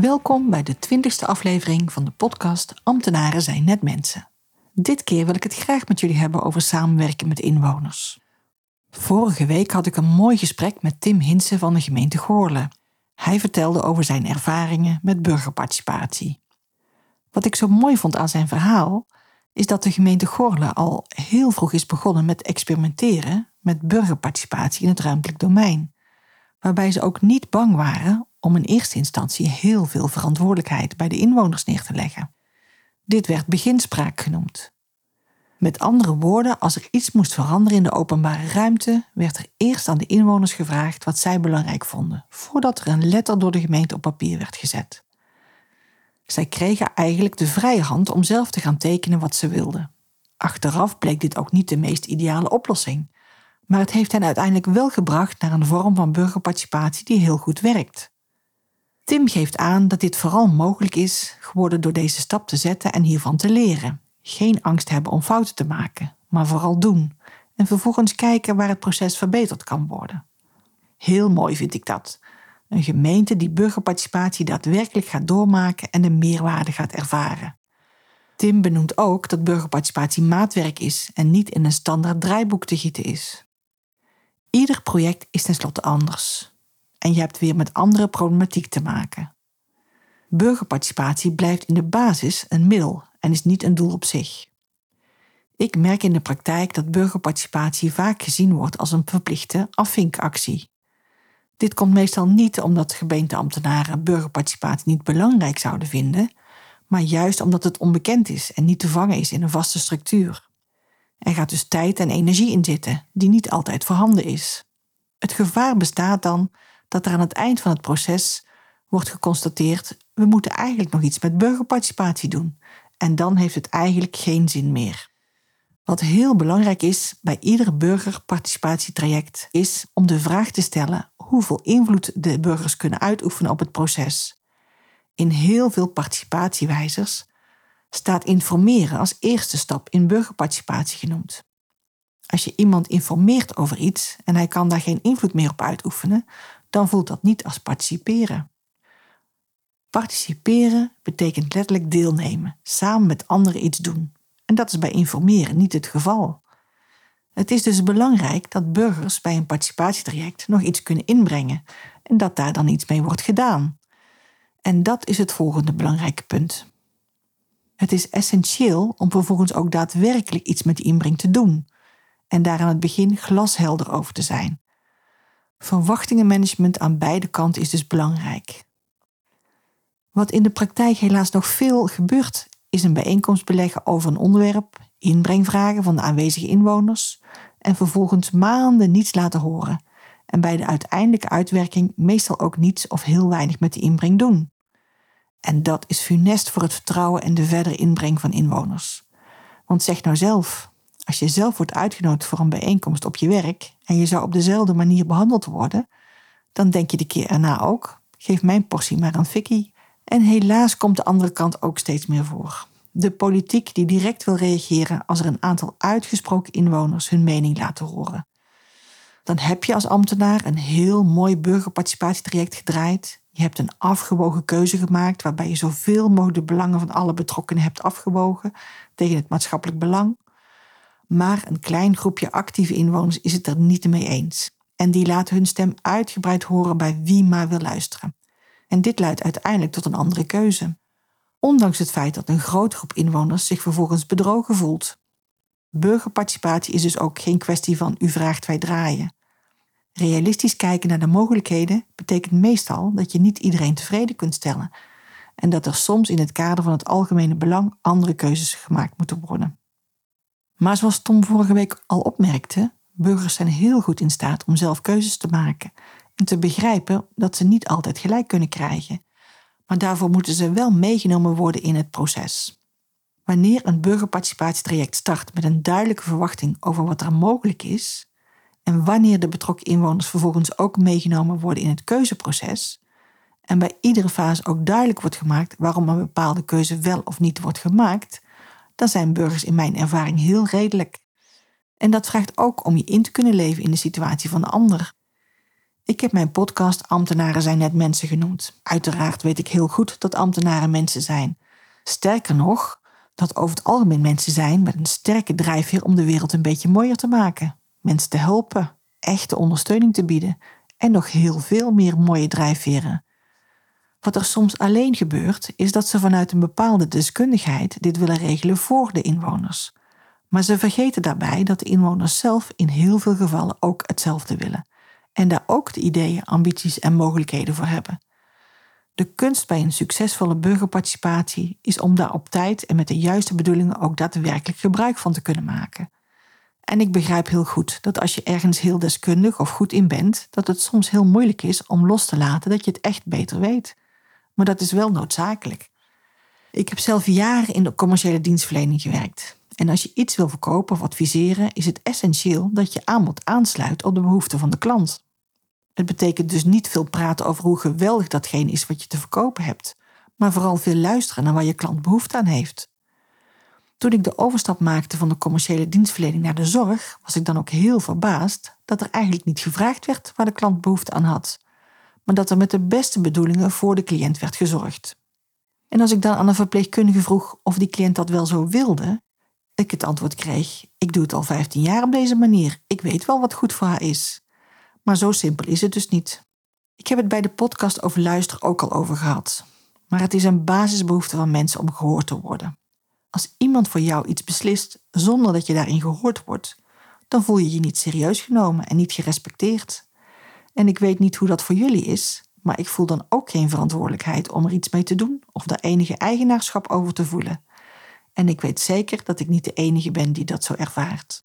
Welkom bij de twintigste aflevering van de podcast Ambtenaren zijn net mensen. Dit keer wil ik het graag met jullie hebben over samenwerken met inwoners. Vorige week had ik een mooi gesprek met Tim Hinsen van de gemeente Goorle. Hij vertelde over zijn ervaringen met burgerparticipatie. Wat ik zo mooi vond aan zijn verhaal is dat de gemeente Goorle al heel vroeg is begonnen met experimenteren met burgerparticipatie in het ruimtelijk domein, waarbij ze ook niet bang waren om in eerste instantie heel veel verantwoordelijkheid bij de inwoners neer te leggen. Dit werd beginspraak genoemd. Met andere woorden, als er iets moest veranderen in de openbare ruimte, werd er eerst aan de inwoners gevraagd wat zij belangrijk vonden, voordat er een letter door de gemeente op papier werd gezet. Zij kregen eigenlijk de vrije hand om zelf te gaan tekenen wat ze wilden. Achteraf bleek dit ook niet de meest ideale oplossing, maar het heeft hen uiteindelijk wel gebracht naar een vorm van burgerparticipatie die heel goed werkt. Tim geeft aan dat dit vooral mogelijk is geworden door deze stap te zetten en hiervan te leren. Geen angst hebben om fouten te maken, maar vooral doen. En vervolgens kijken waar het proces verbeterd kan worden. Heel mooi vind ik dat. Een gemeente die burgerparticipatie daadwerkelijk gaat doormaken en de meerwaarde gaat ervaren. Tim benoemt ook dat burgerparticipatie maatwerk is en niet in een standaard draaiboek te gieten is. Ieder project is tenslotte anders en je hebt weer met andere problematiek te maken. Burgerparticipatie blijft in de basis een middel en is niet een doel op zich. Ik merk in de praktijk dat burgerparticipatie vaak gezien wordt als een verplichte afvinkactie. Dit komt meestal niet omdat gemeenteambtenaren burgerparticipatie niet belangrijk zouden vinden, maar juist omdat het onbekend is en niet te vangen is in een vaste structuur. Er gaat dus tijd en energie in zitten, die niet altijd voorhanden is. Het gevaar bestaat dan dat er aan het eind van het proces wordt geconstateerd: we moeten eigenlijk nog iets met burgerparticipatie doen. En dan heeft het eigenlijk geen zin meer. Wat heel belangrijk is bij ieder burgerparticipatietraject is om de vraag te stellen hoeveel invloed de burgers kunnen uitoefenen op het proces. In heel veel participatiewijzers staat informeren als eerste stap in burgerparticipatie genoemd. Als je iemand informeert over iets en hij kan daar geen invloed meer op uitoefenen, dan voelt dat niet als participeren. Participeren betekent letterlijk deelnemen, samen met anderen iets doen. En dat is bij informeren niet het geval. Het is dus belangrijk dat burgers bij een participatietraject nog iets kunnen inbrengen en dat daar dan iets mee wordt gedaan. En dat is het volgende belangrijke punt. Het is essentieel om vervolgens ook daadwerkelijk iets met die inbreng te doen en daar aan het begin glashelder over te zijn. Verwachtingenmanagement aan beide kanten is dus belangrijk. Wat in de praktijk helaas nog veel gebeurt, is een bijeenkomst beleggen over een onderwerp, inbrengvragen van de aanwezige inwoners en vervolgens maanden niets laten horen en bij de uiteindelijke uitwerking meestal ook niets of heel weinig met de inbreng doen. En dat is funest voor het vertrouwen en de verdere inbreng van inwoners. Want zeg nou zelf, als je zelf wordt uitgenodigd voor een bijeenkomst op je werk en je zou op dezelfde manier behandeld worden, dan denk je de keer erna ook: geef mijn portie maar aan Vicky. En helaas komt de andere kant ook steeds meer voor. De politiek die direct wil reageren als er een aantal uitgesproken inwoners hun mening laten horen. Dan heb je als ambtenaar een heel mooi burgerparticipatietraject gedraaid. Je hebt een afgewogen keuze gemaakt waarbij je zoveel mogelijk de belangen van alle betrokkenen hebt afgewogen tegen het maatschappelijk belang maar een klein groepje actieve inwoners is het er niet mee eens. En die laten hun stem uitgebreid horen bij wie maar wil luisteren. En dit leidt uiteindelijk tot een andere keuze. Ondanks het feit dat een grote groep inwoners zich vervolgens bedrogen voelt. Burgerparticipatie is dus ook geen kwestie van u vraagt wij draaien. Realistisch kijken naar de mogelijkheden betekent meestal dat je niet iedereen tevreden kunt stellen en dat er soms in het kader van het algemene belang andere keuzes gemaakt moeten worden. Maar zoals Tom vorige week al opmerkte, burgers zijn heel goed in staat om zelf keuzes te maken en te begrijpen dat ze niet altijd gelijk kunnen krijgen. Maar daarvoor moeten ze wel meegenomen worden in het proces. Wanneer een burgerparticipatietraject start met een duidelijke verwachting over wat er mogelijk is, en wanneer de betrokken inwoners vervolgens ook meegenomen worden in het keuzeproces, en bij iedere fase ook duidelijk wordt gemaakt waarom een bepaalde keuze wel of niet wordt gemaakt, dan zijn burgers in mijn ervaring heel redelijk. En dat vraagt ook om je in te kunnen leven in de situatie van de ander. Ik heb mijn podcast Ambtenaren zijn net mensen genoemd. Uiteraard weet ik heel goed dat ambtenaren mensen zijn. Sterker nog, dat over het algemeen mensen zijn met een sterke drijfveer om de wereld een beetje mooier te maken. Mensen te helpen, echte ondersteuning te bieden en nog heel veel meer mooie drijfveren. Wat er soms alleen gebeurt, is dat ze vanuit een bepaalde deskundigheid dit willen regelen voor de inwoners. Maar ze vergeten daarbij dat de inwoners zelf in heel veel gevallen ook hetzelfde willen en daar ook de ideeën, ambities en mogelijkheden voor hebben. De kunst bij een succesvolle burgerparticipatie is om daar op tijd en met de juiste bedoelingen ook daadwerkelijk gebruik van te kunnen maken. En ik begrijp heel goed dat als je ergens heel deskundig of goed in bent, dat het soms heel moeilijk is om los te laten dat je het echt beter weet maar dat is wel noodzakelijk. Ik heb zelf jaren in de commerciële dienstverlening gewerkt. En als je iets wil verkopen of adviseren, is het essentieel dat je aanbod aansluit op de behoeften van de klant. Het betekent dus niet veel praten over hoe geweldig datgene is wat je te verkopen hebt, maar vooral veel luisteren naar waar je klant behoefte aan heeft. Toen ik de overstap maakte van de commerciële dienstverlening naar de zorg, was ik dan ook heel verbaasd dat er eigenlijk niet gevraagd werd waar de klant behoefte aan had, maar dat er met de beste bedoelingen voor de cliënt werd gezorgd. En als ik dan aan een verpleegkundige vroeg of die cliënt dat wel zo wilde, ik het antwoord kreeg: Ik doe het al 15 jaar op deze manier. Ik weet wel wat goed voor haar is. Maar zo simpel is het dus niet. Ik heb het bij de podcast over luisteren ook al over gehad. Maar het is een basisbehoefte van mensen om gehoord te worden. Als iemand voor jou iets beslist zonder dat je daarin gehoord wordt, dan voel je je niet serieus genomen en niet gerespecteerd. En ik weet niet hoe dat voor jullie is, maar ik voel dan ook geen verantwoordelijkheid om er iets mee te doen of daar enige eigenaarschap over te voelen. En ik weet zeker dat ik niet de enige ben die dat zo ervaart.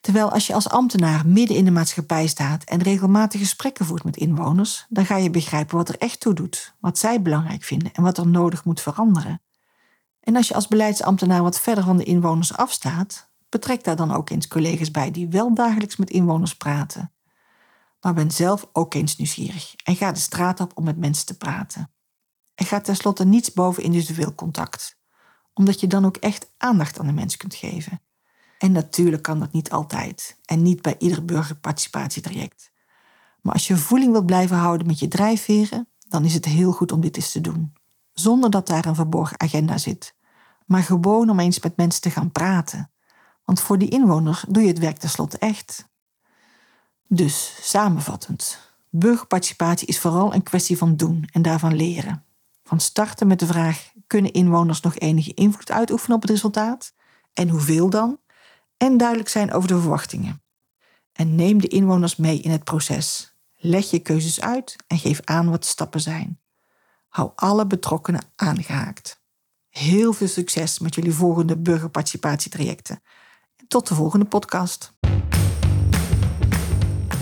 Terwijl als je als ambtenaar midden in de maatschappij staat en regelmatig gesprekken voert met inwoners, dan ga je begrijpen wat er echt toe doet, wat zij belangrijk vinden en wat er nodig moet veranderen. En als je als beleidsambtenaar wat verder van de inwoners afstaat, betrek daar dan ook eens collega's bij die wel dagelijks met inwoners praten maar ben zelf ook eens nieuwsgierig en ga de straat op om met mensen te praten. Er gaat tenslotte niets boven individueel contact, omdat je dan ook echt aandacht aan de mens kunt geven. En natuurlijk kan dat niet altijd en niet bij ieder burgerparticipatietraject. Maar als je voeling wilt blijven houden met je drijfveren, dan is het heel goed om dit eens te doen. Zonder dat daar een verborgen agenda zit. Maar gewoon om eens met mensen te gaan praten. Want voor die inwoner doe je het werk tenslotte echt. Dus, samenvattend. Burgerparticipatie is vooral een kwestie van doen en daarvan leren. Van starten met de vraag: kunnen inwoners nog enige invloed uitoefenen op het resultaat? En hoeveel dan? En duidelijk zijn over de verwachtingen. En neem de inwoners mee in het proces. Leg je keuzes uit en geef aan wat de stappen zijn. Hou alle betrokkenen aangehaakt. Heel veel succes met jullie volgende burgerparticipatietrajecten. En tot de volgende podcast.